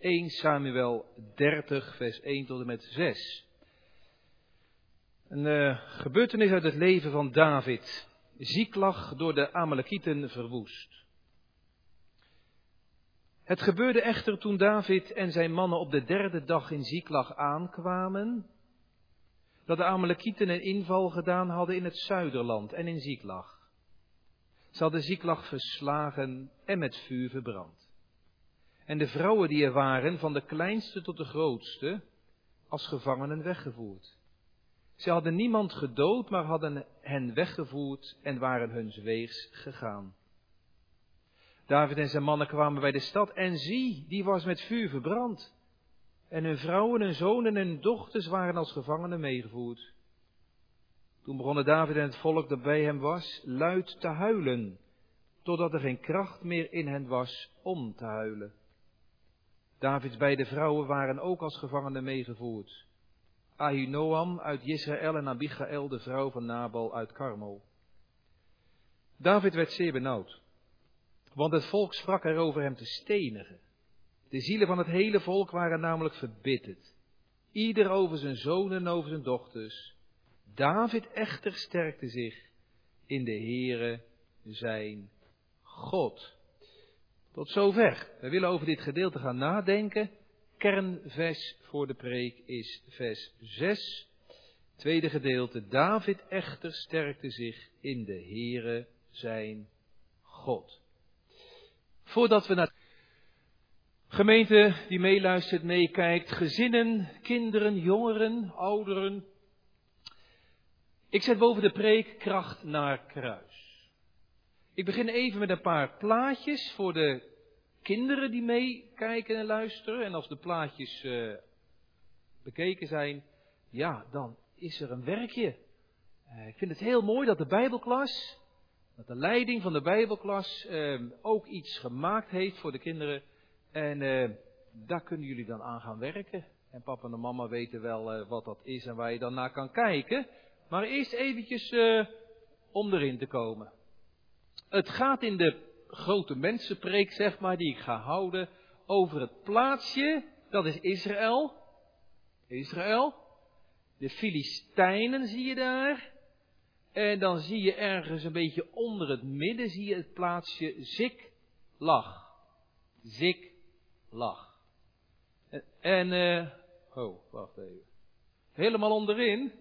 1 Samuel 30, vers 1 tot en met 6. Een uh, gebeurtenis uit het leven van David. Zieklag door de Amalekieten verwoest. Het gebeurde echter toen David en zijn mannen op de derde dag in Zieklag aankwamen, dat de Amalekieten een inval gedaan hadden in het zuiderland en in Zieklag. Ze hadden Zieklag verslagen en met vuur verbrand en de vrouwen die er waren, van de kleinste tot de grootste, als gevangenen weggevoerd. Ze hadden niemand gedood, maar hadden hen weggevoerd en waren hun weegs gegaan. David en zijn mannen kwamen bij de stad en zie, die was met vuur verbrand. En hun vrouwen, hun zonen en hun dochters waren als gevangenen meegevoerd. Toen begonnen David en het volk dat bij hem was luid te huilen, totdat er geen kracht meer in hen was om te huilen. Davids beide vrouwen waren ook als gevangenen meegevoerd. Ahinoam uit Israël en Abigail, de vrouw van Nabal uit Karmel. David werd zeer benauwd, want het volk sprak erover hem te stenigen. De zielen van het hele volk waren namelijk verbitterd. Ieder over zijn zonen en over zijn dochters. David echter sterkte zich in de Heere zijn God. Tot zover. We willen over dit gedeelte gaan nadenken. Kernvers voor de preek is vers 6. Tweede gedeelte. David echter sterkte zich in de Heere zijn God. Voordat we naar gemeente die meeluistert, meekijkt, gezinnen, kinderen, jongeren, ouderen. Ik zet boven de preek kracht naar kruis. Ik begin even met een paar plaatjes voor de kinderen die meekijken en luisteren. En als de plaatjes uh, bekeken zijn, ja, dan is er een werkje. Uh, ik vind het heel mooi dat de Bijbelklas, dat de leiding van de Bijbelklas uh, ook iets gemaakt heeft voor de kinderen. En daar kunnen jullie dan aan gaan werken. En papa en mama weten wel wat dat is en waar je dan naar kan kijken. Maar eerst eventjes om erin te komen. Het gaat in de grote mensenpreek, zeg maar, die ik ga houden, over het plaatsje, dat is Israël. Israël. De Filistijnen zie je daar. En dan zie je ergens een beetje onder het midden, zie je het plaatsje Ziklag. Ziklag. En, en uh, oh, wacht even. Helemaal onderin,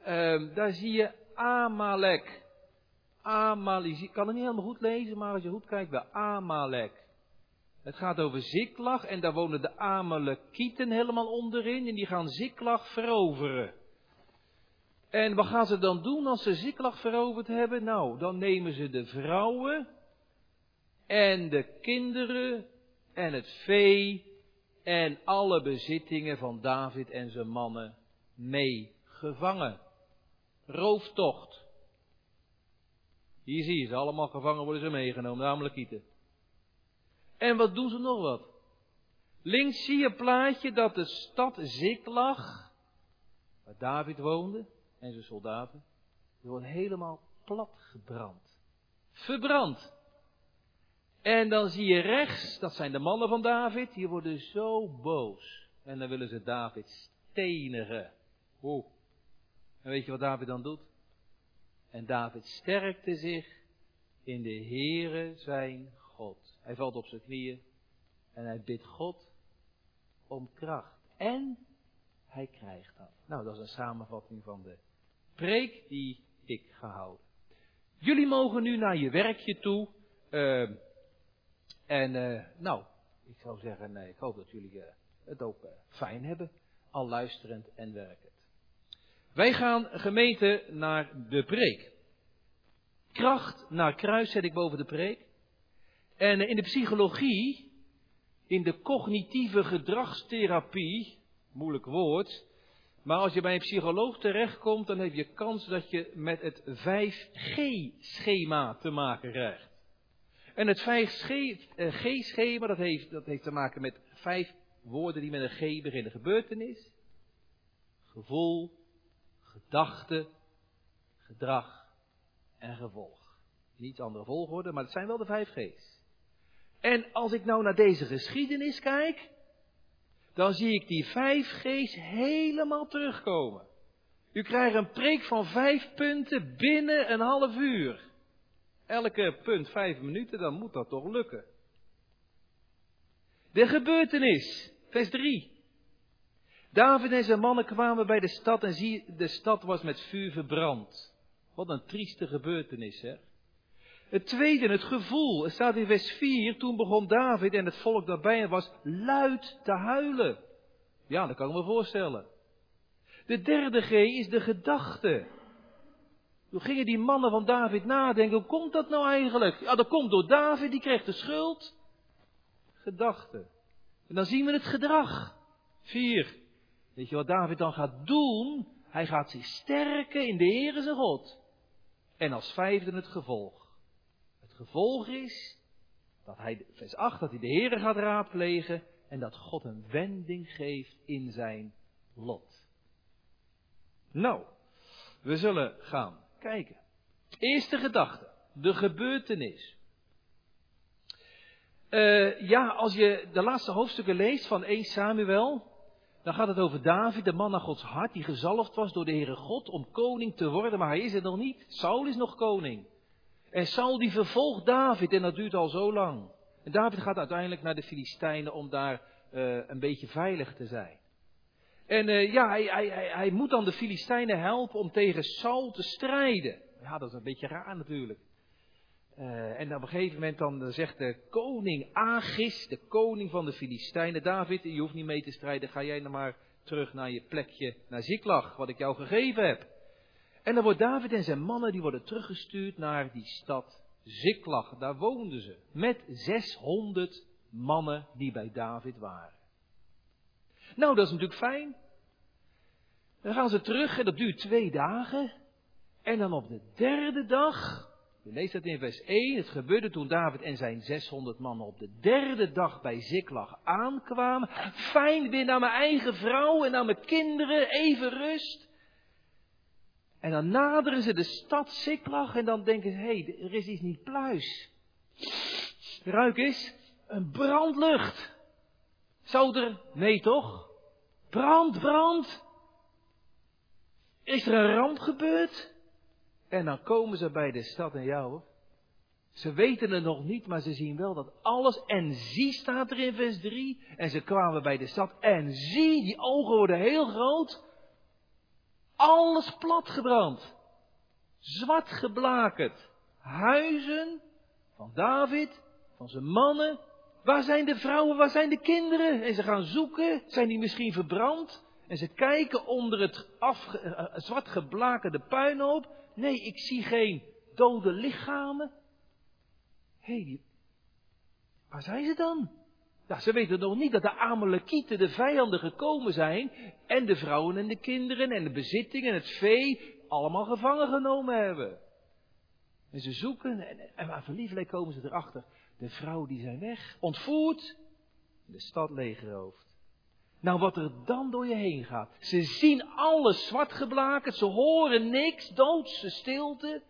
uh, daar zie je Amalek. Amalek. Ik kan het niet helemaal goed lezen, maar als je goed kijkt bij Amalek. Het gaat over Ziklag en daar wonen de Amalekieten helemaal onderin en die gaan Ziklag veroveren. En wat gaan ze dan doen als ze Ziklag veroverd hebben? Nou, dan nemen ze de vrouwen en de kinderen en het vee en alle bezittingen van David en zijn mannen mee gevangen. Rooftocht. Hier zie je ze, allemaal gevangen worden ze meegenomen, de Amalekieten. En wat doen ze nog wat? Links zie je een plaatje dat de stad Ziklag, waar David woonde en zijn soldaten, die wordt helemaal platgebrand. Verbrand. En dan zie je rechts, dat zijn de mannen van David, die worden zo boos. En dan willen ze David stenigen. Oeh. En weet je wat David dan doet? En David sterkte zich in de Heere zijn God. Hij valt op zijn knieën en hij bidt God om kracht. En hij krijgt dat. Nou, dat is een samenvatting van de preek die ik ga houden. Jullie mogen nu naar je werkje toe. Uh, en uh, nou, ik zou zeggen, nee, ik hoop dat jullie uh, het ook fijn hebben. Al luisterend en werkend. Wij gaan gemeente naar de preek. Kracht naar kruis zet ik boven de preek. En in de psychologie, in de cognitieve gedragstherapie, moeilijk woord, maar als je bij een psycholoog terechtkomt, dan heb je kans dat je met het 5G-schema te maken krijgt. En het 5G-schema, dat heeft, dat heeft te maken met vijf woorden die met een G beginnen. Gebeurtenis, gevoel, gedachte, gedrag en gevolg. Niet andere volgorde, maar het zijn wel de vijf G's. En als ik nou naar deze geschiedenis kijk, dan zie ik die vijf G's helemaal terugkomen. U krijgt een preek van vijf punten binnen een half uur. Elke punt vijf minuten, dan moet dat toch lukken. De gebeurtenis, vers 3. David en zijn mannen kwamen bij de stad en zie, de stad was met vuur verbrand. Wat een trieste gebeurtenis, hè? Het tweede, het gevoel. Het staat in vers 4. Toen begon David en het volk daarbij was luid te huilen. Ja, dat kan ik me voorstellen. De derde G is de gedachte. Toen gingen die mannen van David nadenken, hoe komt dat nou eigenlijk? Ja, dat komt door David, die kreeg de schuld. Gedachte. En dan zien we het gedrag. Vier. Weet je wat David dan gaat doen? Hij gaat zich sterken in de Heer zijn God. En als vijfde het gevolg. Het gevolg is dat hij, vers 8, dat hij de Heer gaat raadplegen en dat God een wending geeft in zijn lot. Nou, we zullen gaan kijken. Eerste gedachte, de gebeurtenis. Uh, ja, als je de laatste hoofdstukken leest van 1 Samuel, dan gaat het over David, de man naar Gods hart, die gezalfd was door de Heere God om koning te worden, maar hij is het nog niet. Saul is nog koning. En Saul die vervolgt David en dat duurt al zo lang. En David gaat uiteindelijk naar de Filistijnen om daar uh, een beetje veilig te zijn. En uh, ja, hij, hij, hij, hij, moet dan de Filistijnen helpen om tegen Saul te strijden. Ja, dat is een beetje raar natuurlijk. Uh, en op een gegeven moment dan zegt de koning Agis, de koning van de Filistijnen, David, je hoeft niet mee te strijden, ga jij nou maar terug naar je plekje, naar Ziklag, wat ik jou gegeven heb. En dan wordt David en zijn mannen, die worden teruggestuurd naar die stad Ziklag. Daar woonden ze, met 600 mannen die bij David waren. Nou, dat is natuurlijk fijn. Dan gaan ze terug en dat duurt twee dagen. En dan op de derde dag, je leest dat in vers 1, het gebeurde toen David en zijn 600 mannen op de derde dag bij Ziklag aankwamen. Fijn, weer naar mijn eigen vrouw en naar mijn kinderen, even rust. En dan naderen ze de stad Ziklag en dan denken ze, hé, hey, er is iets niet pluis. Ruik eens, een brandlucht. Zou er, nee toch? Brand, brand. Is er een ramp gebeurd? En dan komen ze bij de stad en jou. Ze weten het nog niet, maar ze zien wel dat alles. En zie staat er in vers 3. En ze kwamen bij de stad. En zie, die ogen worden heel groot. Alles platgebrand. Zwart geblakerd. Huizen van David, van zijn mannen. Waar zijn de vrouwen, waar zijn de kinderen? En ze gaan zoeken. Zijn die misschien verbrand? En ze kijken onder het afge, uh, zwart geblakerde puinhoop. Nee, ik zie geen dode lichamen. Hé, waar zijn ze dan? Ja, ze weten nog niet dat de Amalekieten, de vijanden, gekomen zijn. En de vrouwen en de kinderen en de bezittingen en het vee allemaal gevangen genomen hebben. En ze zoeken en, en maar verliefdelijk komen ze erachter. De vrouwen die zijn weg, ontvoerd, de stad leeggeroofd. Nou, wat er dan door je heen gaat. Ze zien alles zwart geblakerd, ze horen niks, doodse stilte.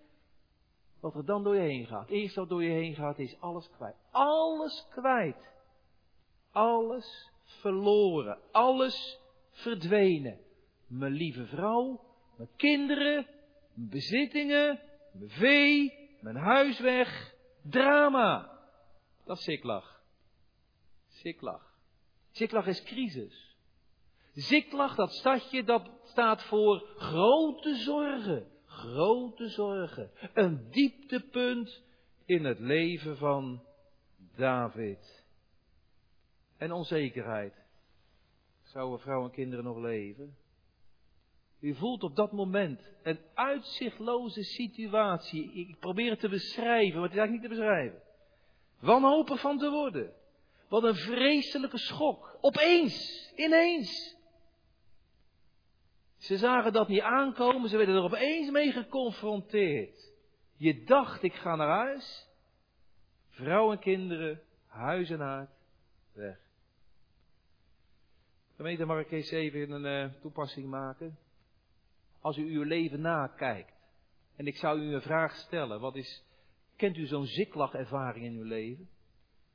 Wat er dan door je heen gaat. Eerst wat door je heen gaat is alles kwijt. Alles kwijt. Alles verloren. Alles verdwenen. Mijn lieve vrouw, mijn kinderen, mijn bezittingen, mijn vee, mijn huis weg. Drama. Dat is Siklag. Siklag. Siklag is crisis. Ziklag, dat stadje, dat staat voor grote zorgen. Grote zorgen. Een dieptepunt in het leven van David. En onzekerheid. Zouden vrouwen en kinderen nog leven? U voelt op dat moment een uitzichtloze situatie. Ik probeer het te beschrijven, maar het is eigenlijk niet te beschrijven. Wanhopig van te worden. Wat een vreselijke schok. Opeens, ineens. Ze zagen dat niet aankomen, ze werden er opeens mee geconfronteerd. Je dacht, ik ga naar huis. Vrouw en kinderen, huis en haard, weg. Gemeente, mag ik eens even een uh, toepassing maken? Als u uw leven nakijkt, en ik zou u een vraag stellen, wat is, kent u zo'n ziklach-ervaring in uw leven?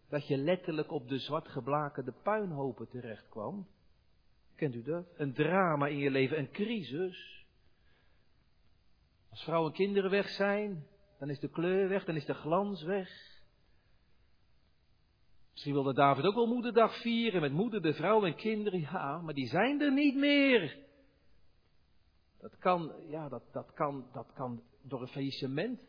Dat je letterlijk op de zwart geblakerde puinhopen terecht kwam? Kent u dat? Een drama in je leven, een crisis. Als vrouwen en kinderen weg zijn, dan is de kleur weg, dan is de glans weg. Misschien wilde David ook wel moederdag vieren met moeder, de vrouw en kinderen. Ja, maar die zijn er niet meer. Dat kan, ja, dat, dat kan, dat kan door een faillissement.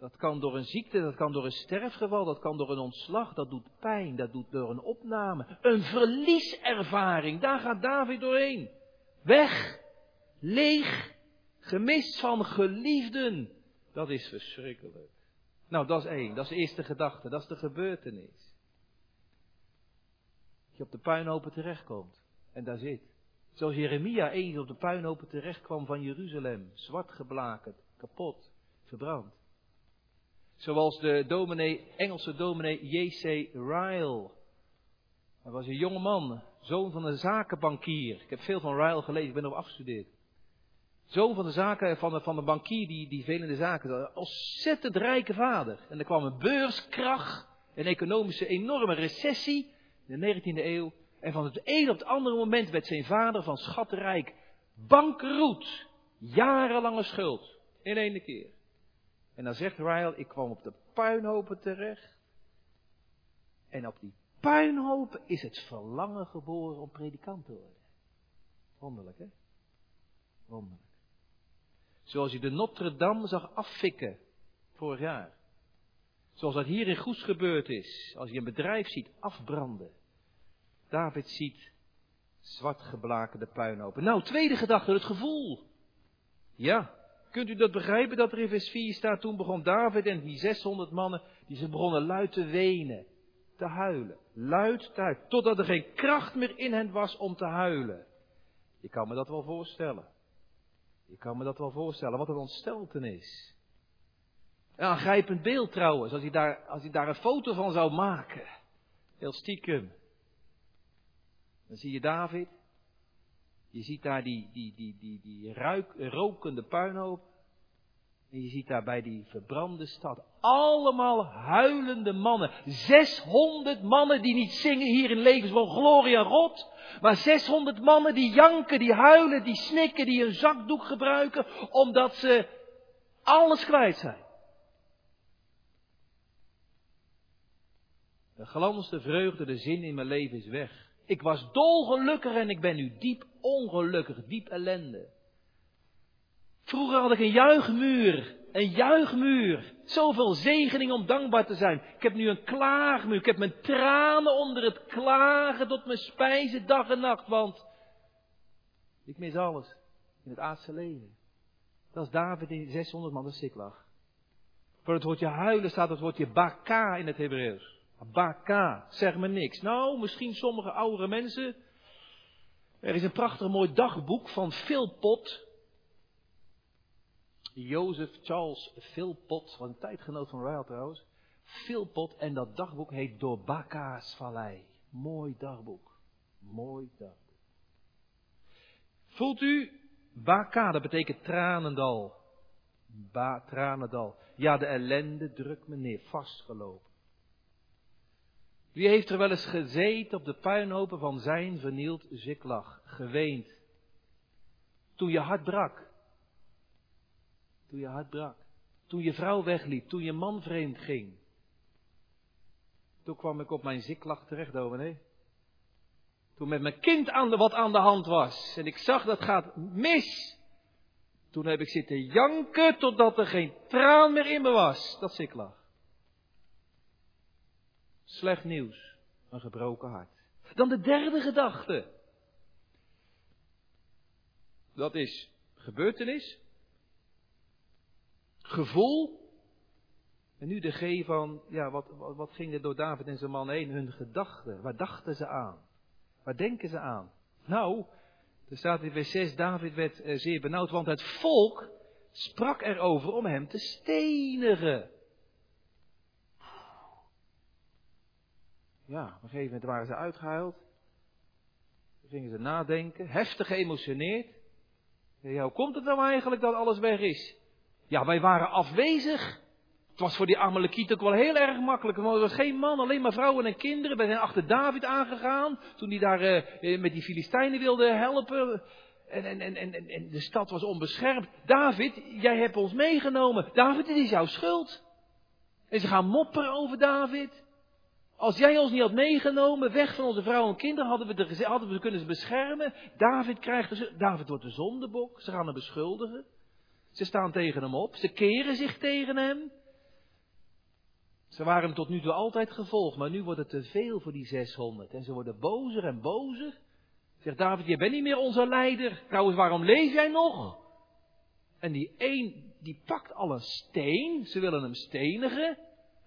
Dat kan door een ziekte, dat kan door een sterfgeval, dat kan door een ontslag, dat doet pijn, dat doet door een opname. Een verlieservaring, daar gaat David doorheen. Weg, leeg, gemist van geliefden. Dat is verschrikkelijk. Nou, dat is één, dat is de eerste gedachte, dat is de gebeurtenis je op de puinhopen terechtkomt en daar zit. Zoals Jeremia eens op de puinhopen terechtkwam van Jeruzalem, zwart geblakerd, kapot, verbrand. Zoals de dominee, Engelse dominee J.C. Ryle. Hij was een jonge man, zoon van een zakenbankier. Ik heb veel van Ryle gelezen, ik ben erop afgestudeerd. Zoon van de zaken, van de, van de bankier die, die veel in de zaken Een ontzettend rijke vader. En er kwam een beurskracht, een economische enorme recessie in de 19e eeuw. En van het een op het andere moment werd zijn vader van schattenrijk bankroet. Jarenlange schuld. In één keer. En dan zegt Ryle, ik kwam op de puinhopen terecht. En op die puinhopen is het verlangen geboren om predikant te worden. Wonderlijk, hè? Wonderlijk. Zoals je de Notre Dame zag affikken vorig jaar. Zoals dat hier in Goes gebeurd is. Als je een bedrijf ziet afbranden. David ziet zwart geblakerde puinhopen. Nou, tweede gedachte, het gevoel. Ja, kunt u dat begrijpen dat er in vers 4 staat, toen begon David en die 600 mannen, die ze begonnen luid te wenen, te huilen. Luid te totdat er geen kracht meer in hen was om te huilen. Je kan me dat wel voorstellen. Je kan me dat wel voorstellen, wat een ontsteltenis. Een aangrijpend beeld trouwens, als hij daar, als hij daar een foto van zou maken. Heel stiekem. Dan zie je David. Je ziet daar die, die, die, die, die ruik, rokende puinhoop. En je ziet daar bij die verbrande stad allemaal huilende mannen. 600 mannen die niet zingen hier in levens van gloria God. Maar 600 mannen die janken, die huilen, die snikken, die een zakdoek gebruiken. Omdat ze alles kwijt zijn. De glans, de vreugde, de zin in mijn leven is weg. Ik was dolgelukkig en ik ben nu diep ongelukkig, diep ellende. Vroeger had ik een juichmuur, een juichmuur. Zoveel zegening om dankbaar te zijn. Ik heb nu een klaagmuur. Ik heb mijn tranen onder het klagen tot mijn spijzen dag en nacht, want ik mis alles in het aardse leven. Dat is David in 600 man de Siklag. Voor het woordje huilen staat het woordje baka in het Hebreeuws. Baka, zeg me niks. Nou, misschien sommige oudere mensen. Er is een prachtig mooi dagboek van Philpot. Jozef Charles Philpot, een tijdgenoot van Ryle trouwens. Philpot en dat dagboek heet Door Baka's Vallei. Mooi dagboek. Mooi dagboek. Voelt u? Baka, dat betekent tranendal. Ba, tranendal. Ja, de ellende drukt me neer, vastgelopen. Wie heeft er wel eens gezeten op de puinhopen van zijn vernield Ziklag, geweend? Toen je hart brak. Toen je hart brak. Toen je vrouw wegliep, toen je man vreemd ging. Toen kwam ik op mijn Ziklag terecht, dominee. Toen met mijn kind aan de, wat aan de hand was. En ik zag dat gaat mis. Toen heb ik zitten janken totdat er geen traan meer in me was. Dat Ziklag. Slecht nieuws. Een gebroken hart. Dan de derde gedachte. Dat is gebeurtenis. Gevoel. En nu de G van, ja, wat, wat, ging er door David en zijn man heen? Hun gedachten. Waar dachten ze aan? Waar denken ze aan? Nou, er staat in vers 6, David werd eh, zeer benauwd, want het volk sprak erover om hem te stenigen. Ja, op een gegeven moment waren ze uitgehuild. Toen gingen ze nadenken, heftig geëmotioneerd. Ja, hoe komt het nou eigenlijk dat alles weg is? Ja, wij waren afwezig. Het was voor die Amalekieten ook wel heel erg makkelijk. Er was geen man, alleen maar vrouwen en kinderen. We zijn achter David aangegaan. Toen hij daar uh, met die Filistijnen wilde helpen. En, en, en, en, en de stad was onbeschermd. David, jij hebt ons meegenomen. David, het is jouw schuld. En ze gaan mopperen over David. Als jij ons niet had meegenomen, weg van onze vrouwen en kinderen, hadden we, de, hadden we kunnen beschermen. David krijgt David wordt de zondebok. Ze gaan hem beschuldigen. Ze staan tegen hem op. Ze keren zich tegen hem. Ze waren hem tot nu toe altijd gevolgd, maar nu wordt het te veel voor die 600. En ze worden bozer en bozer. Zegt David, je bent niet meer onze leider. Trouwens, waarom leef jij nog? En die een, die pakt al een steen. Ze willen hem stenigen.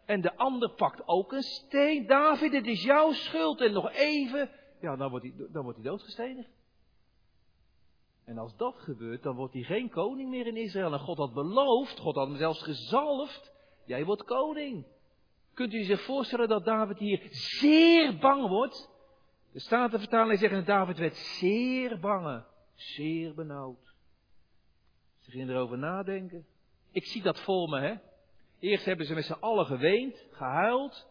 En de ander pakt ook een steen. David, het is jouw schuld. En nog even, ja, dan wordt hij, dan wordt hij doodgestenigd. En als dat gebeurt, dan wordt hij geen koning meer in Israël. En God had beloofd, God had hem zelfs gezalfd. Jij wordt koning. Kunt u zich voorstellen dat David hier zeer bang wordt? De Statenvertaling zegt dat David werd zeer bang, zeer benauwd. Ze gingen erover nadenken. Ik zie dat voor me, hè. Eerst hebben ze met z'n allen geweend, gehuild.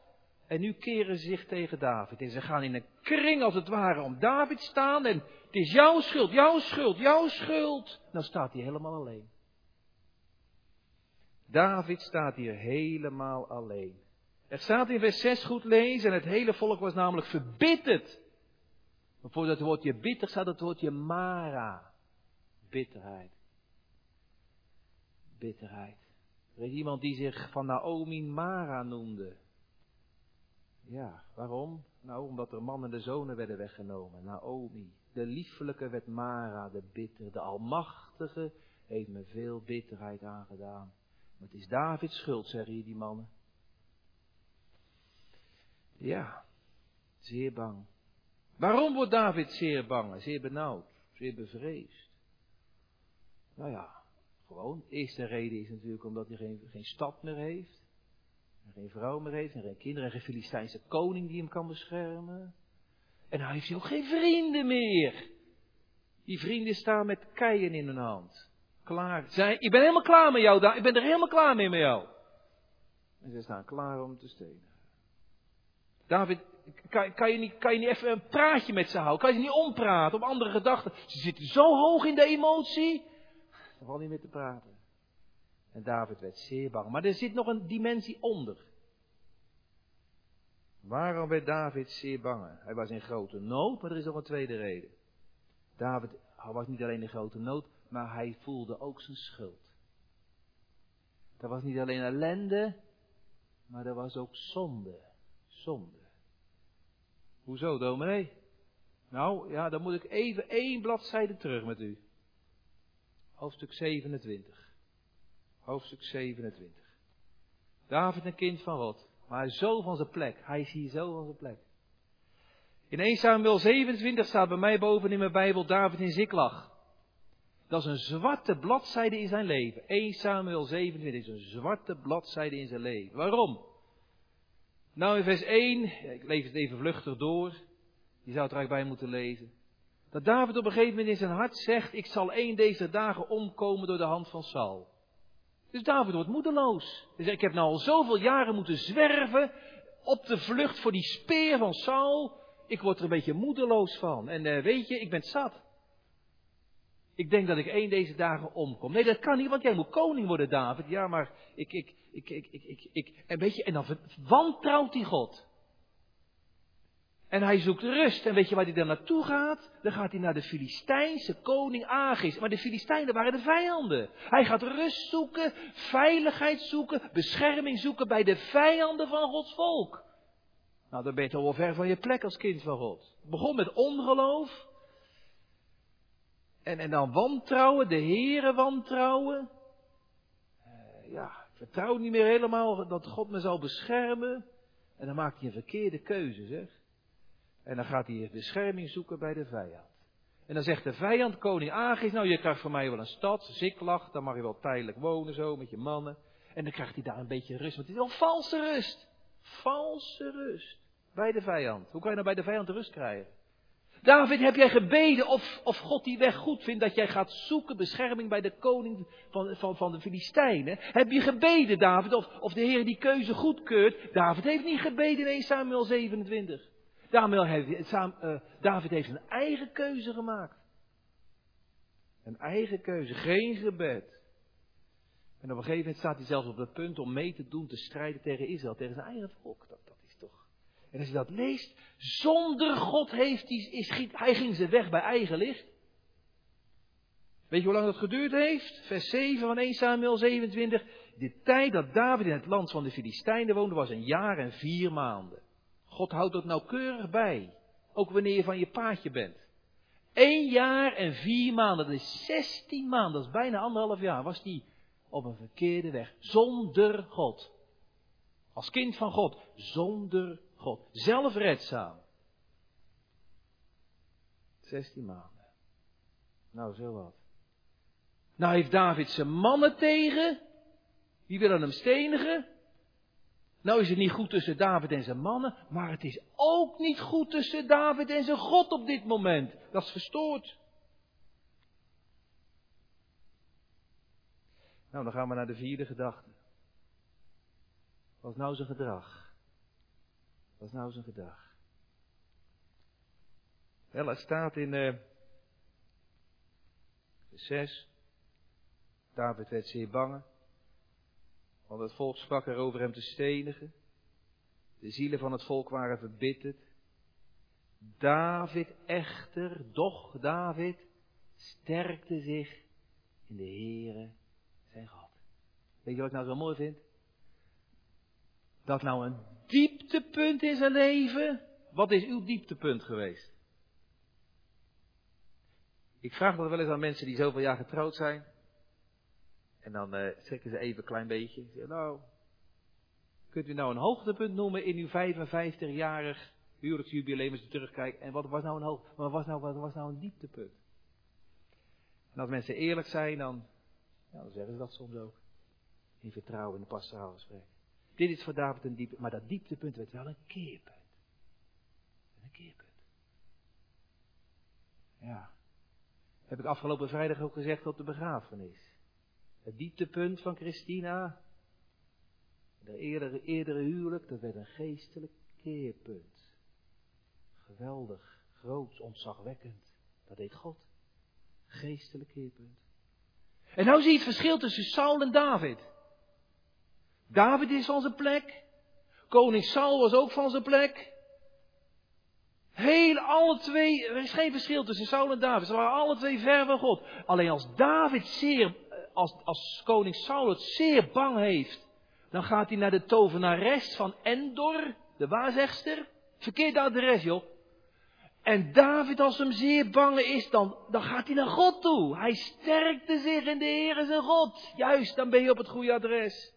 En nu keren ze zich tegen David. En ze gaan in een kring als het ware om David staan. En het is jouw schuld, jouw schuld, jouw schuld. Dan staat hij helemaal alleen. David staat hier helemaal alleen. Er staat in vers 6 goed lezen. En het hele volk was namelijk verbitterd. Maar voor dat woordje bitter staat het woordje Mara. Bitterheid. Bitterheid. Er is iemand die zich van Naomi Mara noemde. Ja, waarom? Nou, omdat er mannen en de zonen werden weggenomen. Naomi. De liefelijke werd Mara, de bitter. De almachtige heeft me veel bitterheid aangedaan. Maar het is Davids schuld, zeggen hier die mannen. Ja, zeer bang. Waarom wordt David zeer bang, zeer benauwd, zeer bevreesd? Nou ja, gewoon. De eerste reden is natuurlijk omdat hij geen, geen stad meer heeft. En geen vrouw meer heeft. En geen kinderen. En geen Filistijnse koning die hem kan beschermen. En hij heeft hij ook geen vrienden meer. Die vrienden staan met keien in hun hand. Klaar. Zij, ik ben helemaal klaar met jou. Ik ben er helemaal klaar mee met jou. En ze staan klaar om te stenen. David, kan, kan, je niet, kan je niet even een praatje met ze houden? Kan je ze niet ompraten op andere gedachten? Ze zitten zo hoog in de emotie. Er valt niet meer te praten. En David werd zeer bang. Maar er zit nog een dimensie onder. Waarom werd David zeer bang? Hij was in grote nood, maar er is nog een tweede reden. David was niet alleen in grote nood, maar hij voelde ook zijn schuld. Er was niet alleen ellende, maar er was ook zonde. Zonde. Hoezo, dominee? Nou, ja, dan moet ik even één bladzijde terug met u. Hoofdstuk 27. Hoofdstuk 27. David een kind van God. Maar hij is zo van zijn plek. Hij is hier zo van zijn plek. In 1 Samuel 27 staat bij mij boven in mijn Bijbel David in Ziklag. Dat is een zwarte bladzijde in zijn leven. 1 Samuel 27 is een zwarte bladzijde in zijn leven. Waarom? Nou, in vers 1, ik lees het even vluchtig door. Je zou het er eigenlijk bij moeten lezen. Dat David op een gegeven moment in zijn hart zegt, ik zal één deze dagen omkomen door de hand van Saul. Dus David wordt moedeloos. Hij zegt, ik heb nou al zoveel jaren moeten zwerven op de vlucht voor die speer van Saul. Ik word er een beetje moedeloos van. En uh, weet je, ik ben zat. Ik denk dat ik één deze dagen omkom. Nee, dat kan niet, want jij moet koning worden, David. Ja, maar ik, ik, ik, ik, ik, ik, ik. En weet je, en dan wantrouwt hij God. En hij zoekt rust. En weet je waar hij dan naartoe gaat? Dan gaat hij naar de Filistijnse koning Agis. Maar de Filistijnen waren de vijanden. Hij gaat rust zoeken, veiligheid zoeken, bescherming zoeken bij de vijanden van Gods volk. Nou, dan ben je toch wel ver van je plek als kind van God. Het begon met ongeloof. En, en dan wantrouwen, de heren wantrouwen. Uh, ja, ik vertrouw niet meer helemaal dat God me zal beschermen. En dan maakt hij een verkeerde keuze, zeg. En dan gaat hij bescherming zoeken bij de vijand. En dan zegt de vijand, koning Agis, nou je krijgt van mij wel een stad, Ziklag, daar mag je wel tijdelijk wonen zo, met je mannen. En dan krijgt hij daar een beetje rust, want het is wel valse rust. Valse rust. Bij de vijand. Hoe kan je nou bij de vijand rust krijgen? David, heb jij gebeden of, of God die weg goed vindt dat jij gaat zoeken bescherming bij de koning van, van, van de Filistijnen? Heb je gebeden, David, of, of de Heer die keuze goedkeurt? David heeft niet gebeden in 1 Samuel 27. Heeft, uh, David heeft een eigen keuze gemaakt. Een eigen keuze, geen gebed. En op een gegeven moment staat hij zelfs op het punt om mee te doen te strijden tegen Israël, tegen zijn eigen volk. Dat, dat is toch. En als je dat leest, zonder God heeft hij, is, hij ging zijn weg bij eigen licht. Weet je hoe lang dat geduurd heeft? Vers 7 van 1 Samuel 27. De tijd dat David in het land van de Filistijnen woonde was een jaar en vier maanden. God houdt dat nauwkeurig bij. Ook wanneer je van je paadje bent. Eén jaar en vier maanden, dat is 16 maanden, dat is bijna anderhalf jaar, was die op een verkeerde weg. Zonder God. Als kind van God. Zonder God. Zelfredzaam. 16 maanden. Nou, zo wat. Nou heeft David zijn mannen tegen. Die willen hem stenigen. Nou is het niet goed tussen David en zijn mannen, maar het is ook niet goed tussen David en zijn God op dit moment. Dat is verstoord. Nou, dan gaan we naar de vierde gedachte. Wat is nou zijn gedrag? Wat is nou zijn gedrag? Wel, het staat in uh, vers 6. David werd zeer bang, want het volk sprak erover hem te stenigen. De zielen van het volk waren verbitterd. David echter, doch David, sterkte zich in de Heere zijn God. Weet je wat ik nou zo mooi vind? Dat nou een dieptepunt in zijn leven. Wat is uw dieptepunt geweest? Ik vraag dat wel eens aan mensen die zoveel jaar getrouwd zijn. En dan uh, schrikken ze even een klein beetje. Zeggen, nou, kunt u nou een hoogtepunt noemen in uw 55-jarig huwelijksjubileum als u terugkijkt? En wat was nou een hoog, wat was nou, wat was nou een dieptepunt? En als mensen eerlijk zijn, dan ja, dan zeggen ze dat soms ook. In vertrouwen in de pastoraal gesprek. Dit is voor David een diepte, maar dat dieptepunt werd wel een keerpunt. Een keerpunt. Ja. Heb ik afgelopen vrijdag ook gezegd op de begrafenis. Het dieptepunt van Christina, de eerdere, eerdere huwelijk, dat werd een geestelijk keerpunt. Geweldig, groot, ontzagwekkend. Dat deed God. Geestelijk keerpunt. En nou zie je het verschil tussen Saul en David. David is van zijn plek. Koning Saul was ook van zijn plek. Heel alle twee, er is geen verschil tussen Saul en David. Ze waren alle twee ver van God. Alleen als David zeer, als, als koning Saul het zeer bang heeft, dan gaat hij naar de tovenares van Endor, de waarzegster. Verkeerd adres, joh. En David, als hem zeer bang is, dan, dan gaat hij naar God toe. Hij sterkte zich in de Heer zijn God. Juist, dan ben je op het goede adres.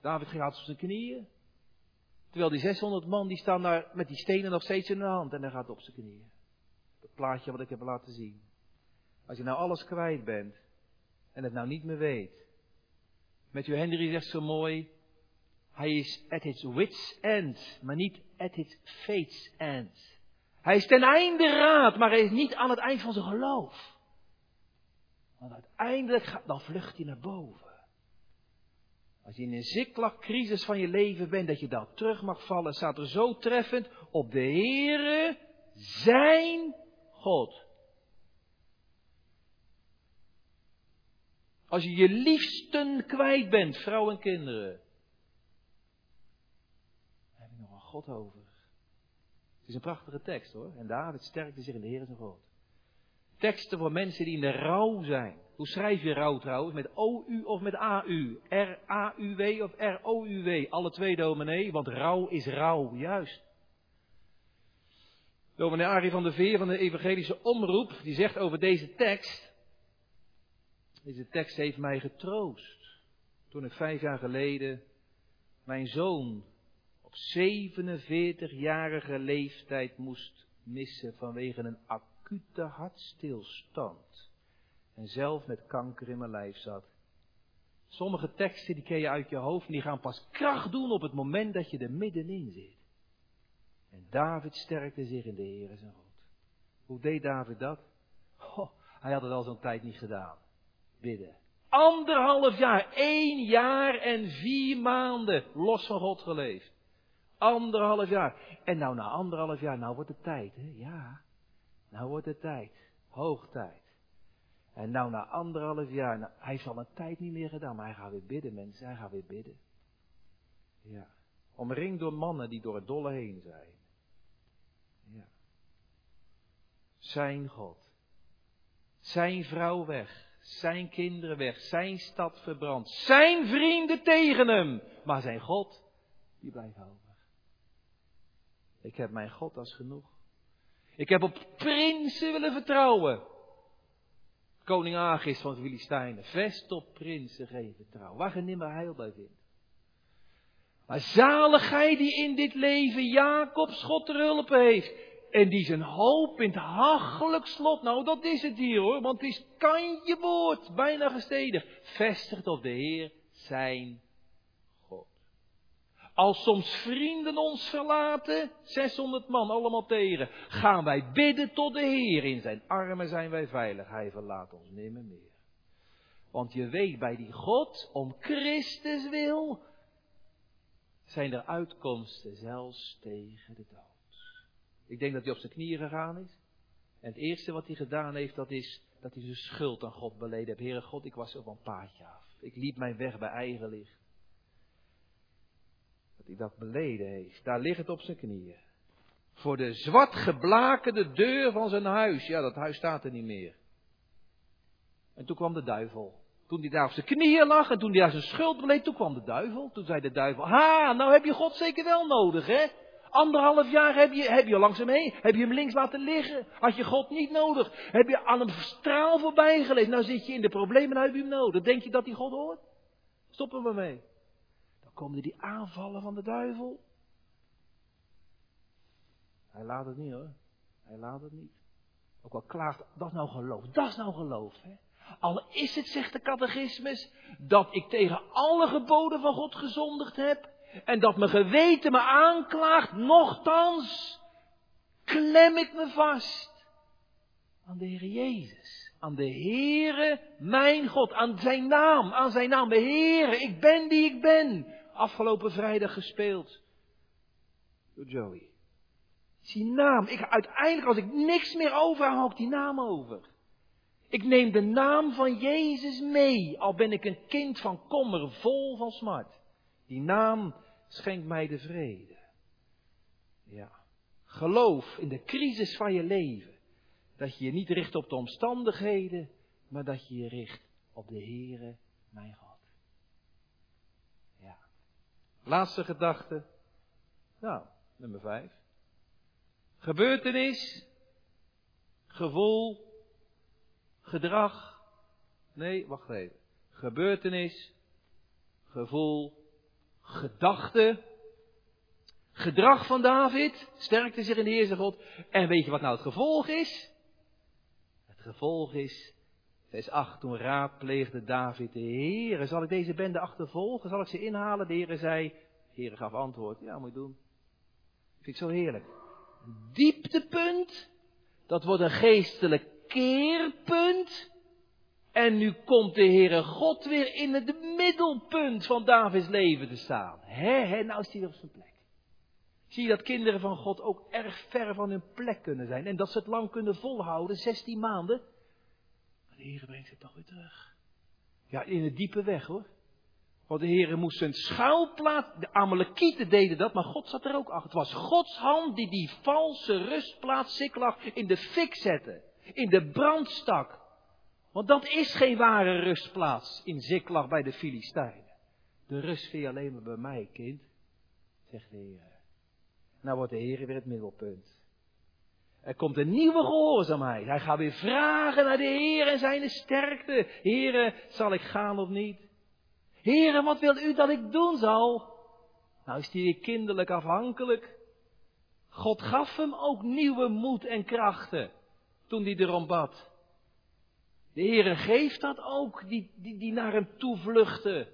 David gaat op zijn knieën. Terwijl die 600 man, die staan daar met die stenen nog steeds in de hand. En hij gaat op zijn knieën. Dat plaatje wat ik heb laten zien. Als je nou alles kwijt bent. En het nou niet meer weet. Je Henry zegt zo mooi. Hij is at his wits end, maar niet at his fate's end. Hij is ten einde raad, maar hij is niet aan het eind van zijn geloof. Want uiteindelijk gaat, dan vlucht hij naar boven. Als je in een ziklakcrisis van je leven bent, dat je dan terug mag vallen, staat er zo treffend op de Heere, zijn God. Als je je liefsten kwijt bent, vrouw en kinderen, God over. Het is een prachtige tekst hoor. En David sterkte zich in de Heer zijn God. Teksten voor mensen die in de rouw zijn. Hoe schrijf je rouw trouwens? Met O-U of met A-U? R-A-U-W of R-O-U-W? Alle twee dominee, want rouw is rouw, juist. Dominee Arie van der Veer van de Evangelische Omroep, die zegt over deze tekst. Deze tekst heeft mij getroost. Toen ik vijf jaar geleden mijn zoon 47-jarige leeftijd moest missen vanwege een acute hartstilstand. En zelf met kanker in mijn lijf zat. Sommige teksten die ken je uit je hoofd en die gaan pas kracht doen op het moment dat je er middenin zit. En David sterkte zich in de Heer zijn God. Hoe deed David dat? Hij had het al zo'n tijd niet gedaan. Bidden. Anderhalf jaar, één jaar en vier maanden los van God geleefd. Anderhalf jaar. En nou, na anderhalf jaar, nou wordt het tijd, hè? Ja. Nou wordt het tijd. Hoog tijd. En nou, na anderhalf jaar, nou, hij heeft al een tijd niet meer gedaan, maar hij gaat weer bidden, mensen. Hij gaat weer bidden. Ja. Omringd door mannen die door het dolle heen zijn. Ja. Zijn God. Zijn vrouw weg. Zijn kinderen weg. Zijn stad verbrand. Zijn vrienden tegen hem. Maar zijn God, die blijft over. Ik heb mijn God als genoeg. Ik heb op prinsen willen vertrouwen. Koning Agis van de Filistijnen. Vest op prinsen geven vertrouwen. Waar je nimmer heil bij vindt. Maar zaligheid die in dit leven Jacobs God ter hulp heeft. En die zijn hoop in het hachelijk slot. Nou, dat is het hier hoor. Want het is kantje woord. Bijna gestedig. Vestigt op de Heer zijn God. Als soms vrienden ons verlaten. 600 man allemaal tegen. Gaan wij bidden tot de Heer. In zijn armen zijn wij veilig. Hij verlaat ons nimmer meer. Want je weet bij die God, om Christus wil, zijn er uitkomsten zelfs tegen de dood. Ik denk dat hij op zijn knieën gegaan is. En het eerste wat hij gedaan heeft, dat is dat hij zijn schuld aan God beleden heeft. Heere God, ik was er van paadje af. Ik liep mijn weg bij eigen licht. Dat hij dat beleden heeft. Daar ligt het op zijn knieën. Voor de zwart geblakende deur van zijn huis. Ja, dat huis staat er niet meer. En toen kwam de duivel. Toen hij daar op zijn knieën lag en toen hij daar zijn schuld beleed, toen kwam de duivel. Toen zei de duivel, ha, nou heb je God zeker wel nodig, hè? Anderhalf jaar heb je, heb je langs hem heen, heb je hem links laten liggen. Had je God niet nodig. Heb je aan hem straal voorbij geleefd. Nou zit je in de problemen, nou heb je hem nodig. Denk je dat hij God hoort? Stop er maar mee. Dan komen die aanvallen van de duivel. Hij laat het niet hoor. Hij laat het niet. Ook al klaagt, dat is nou geloof. Dat is nou geloof. Hè? Al is het, zegt de catechismus, dat ik tegen alle geboden van God gezondigd heb. En dat mijn geweten me aanklaagt, nochtans klem ik me vast aan de Heer Jezus. Aan de Heere, mijn God, aan zijn naam, aan zijn naam. De Heere, ik ben die ik ben. Afgelopen vrijdag gespeeld door Joey. Die naam, ik, uiteindelijk als ik niks meer over hou, ik die naam over. Ik neem de naam van Jezus mee, al ben ik een kind van kommer, vol van smart. Die naam schenkt mij de vrede. Ja. Geloof in de crisis van je leven. Dat je je niet richt op de omstandigheden, maar dat je je richt op de Heere, mijn God. Ja. Laatste gedachte. Nou, nummer vijf. Gebeurtenis, gevoel, gedrag. Nee, wacht even. Gebeurtenis, gevoel, gedachte. Gedrag van David sterkte zich in de Heer God. En weet je wat nou het gevolg is? Het gevolg is, vers 8, toen raadpleegde David de Heer. Zal ik deze bende achtervolgen? Zal ik ze inhalen? De Heer zei, de Heer gaf antwoord, ja moet je doen. Vind ik zo heerlijk. Dieptepunt, dat wordt een geestelijk keerpunt. En nu komt de Heere God weer in het middelpunt van Davids leven te staan. Hé, hé, nou is hij weer op zijn plek. Zie je dat kinderen van God ook erg ver van hun plek kunnen zijn. En dat ze het lang kunnen volhouden, 16 maanden. Maar de Heere brengt ze toch weer terug. Ja, in het diepe weg hoor. Want de Heere moest zijn schuilplaats, de Amalekieten deden dat, maar God zat er ook achter. Het was Gods hand die die valse rustplaats Siklag in de fik zette. In de brandstak. Want dat is geen ware rustplaats in Ziklag bij de Filistijnen. De rust vind je alleen maar bij mij, kind, zegt de Heer. Nou wordt de Heer weer het middelpunt. Er komt een nieuwe gehoorzaamheid. Hij gaat weer vragen naar de Heer en zijn sterkte. Heren, zal ik gaan of niet? Heren, wat wilt u dat ik doen zal? Nou is hij weer kinderlijk afhankelijk. God gaf hem ook nieuwe moed en krachten toen hij erom bad. De Heere geeft dat ook, die, die, die naar hem toe vluchten.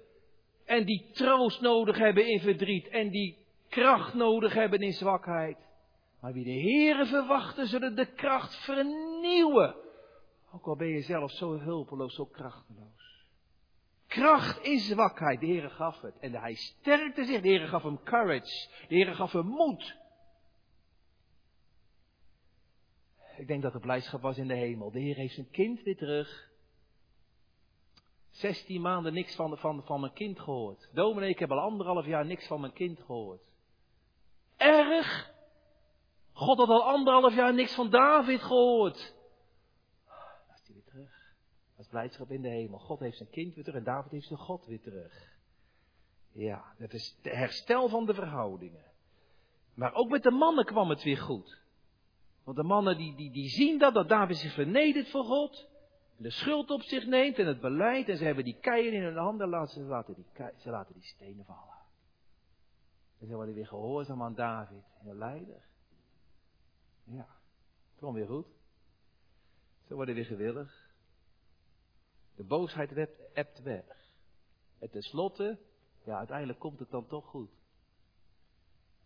En die troost nodig hebben in verdriet. En die kracht nodig hebben in zwakheid. Maar wie de Heere verwachten, zullen de kracht vernieuwen. Ook al ben je zelf zo hulpeloos, zo krachteloos. Kracht in zwakheid, de Heere gaf het. En hij sterkte zich, de Heere gaf hem courage. De Heere gaf hem moed. Ik denk dat er blijdschap was in de hemel. De Heer heeft zijn kind weer terug. 16 maanden niks van, van, van mijn kind gehoord. Dominee, ik heb al anderhalf jaar niks van mijn kind gehoord. Erg. God had al anderhalf jaar niks van David gehoord. Dan is hij weer terug. Dat is blijdschap in de hemel. God heeft zijn kind weer terug en David heeft zijn God weer terug. Ja, dat is het herstel van de verhoudingen. Maar ook met de mannen kwam het weer goed. Want de mannen die, die, die zien dat, dat David zich vernedert voor God. De schuld op zich neemt en het beleid. En ze hebben die keien in hun handen. Laten, ze, laten die, ze laten die stenen vallen. En ze worden weer gehoorzaam aan David. Heel leider. Ja, gewoon weer goed. Ze worden weer gewillig. De boosheid ebt weg. En tenslotte, ja, uiteindelijk komt het dan toch goed.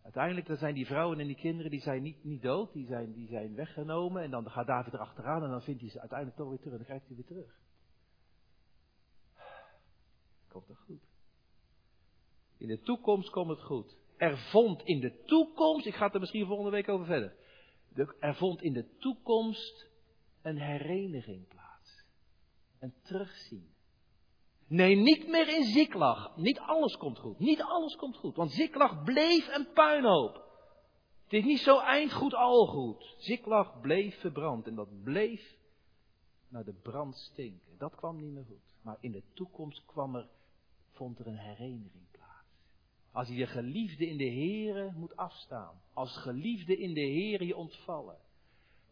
Uiteindelijk dan zijn die vrouwen en die kinderen, die zijn niet, niet dood, die zijn, die zijn weggenomen. En dan gaat David erachteraan en dan vindt hij ze uiteindelijk toch weer terug. En dan krijgt hij weer terug. Komt toch goed. In de toekomst komt het goed. Er vond in de toekomst, ik ga het er misschien volgende week over verder. Er vond in de toekomst een hereniging plaats. Een terugzien. Nee, niet meer in Ziklag. Niet alles komt goed. Niet alles komt goed. Want Ziklag bleef een puinhoop. Het is niet zo eindgoed al goed. Ziklag bleef verbrand. En dat bleef naar de brand stinken. Dat kwam niet meer goed. Maar in de toekomst kwam er, vond er een hereniging plaats. Als je je geliefde in de Here moet afstaan. Als geliefde in de Here je ontvallen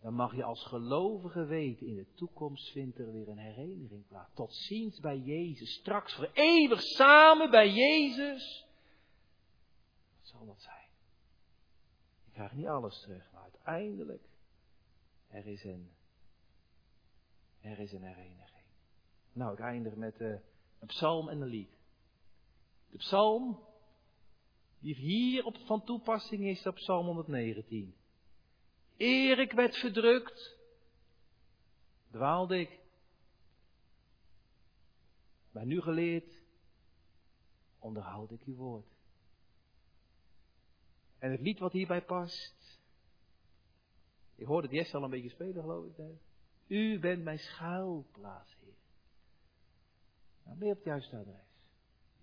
dan mag je als gelovige weten, in de toekomst vindt er weer een hereniging plaats. Tot ziens bij Jezus. Straks voor eeuwig samen bij Jezus. Wat zal dat zijn? Ik krijg niet alles terug, maar uiteindelijk, er is een, er is een hereniging. Nou, ik eindig met uh, een psalm en een lied. De psalm, die hier op, van toepassing is op psalm 119. Eer ik werd verdrukt, dwaalde ik. Maar nu geleerd, onderhoud ik uw woord. En het lied wat hierbij past. Ik hoorde het Jesse al een beetje spelen, geloof ik. U bent mijn schuilplaats, Heer. Nou ben op het juiste adres.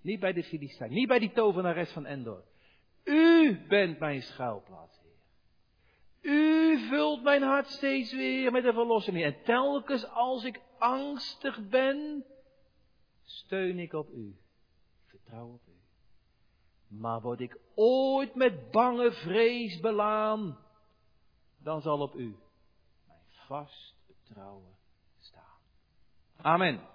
Niet bij de Filistijn, niet bij die tovenares van Endor. U bent mijn schuilplaats. U vult mijn hart steeds weer met de verlossing. En telkens als ik angstig ben, steun ik op u. Vertrouw op u. Maar word ik ooit met bange vrees belaan, dan zal op u mijn vast betrouwen staan. Amen.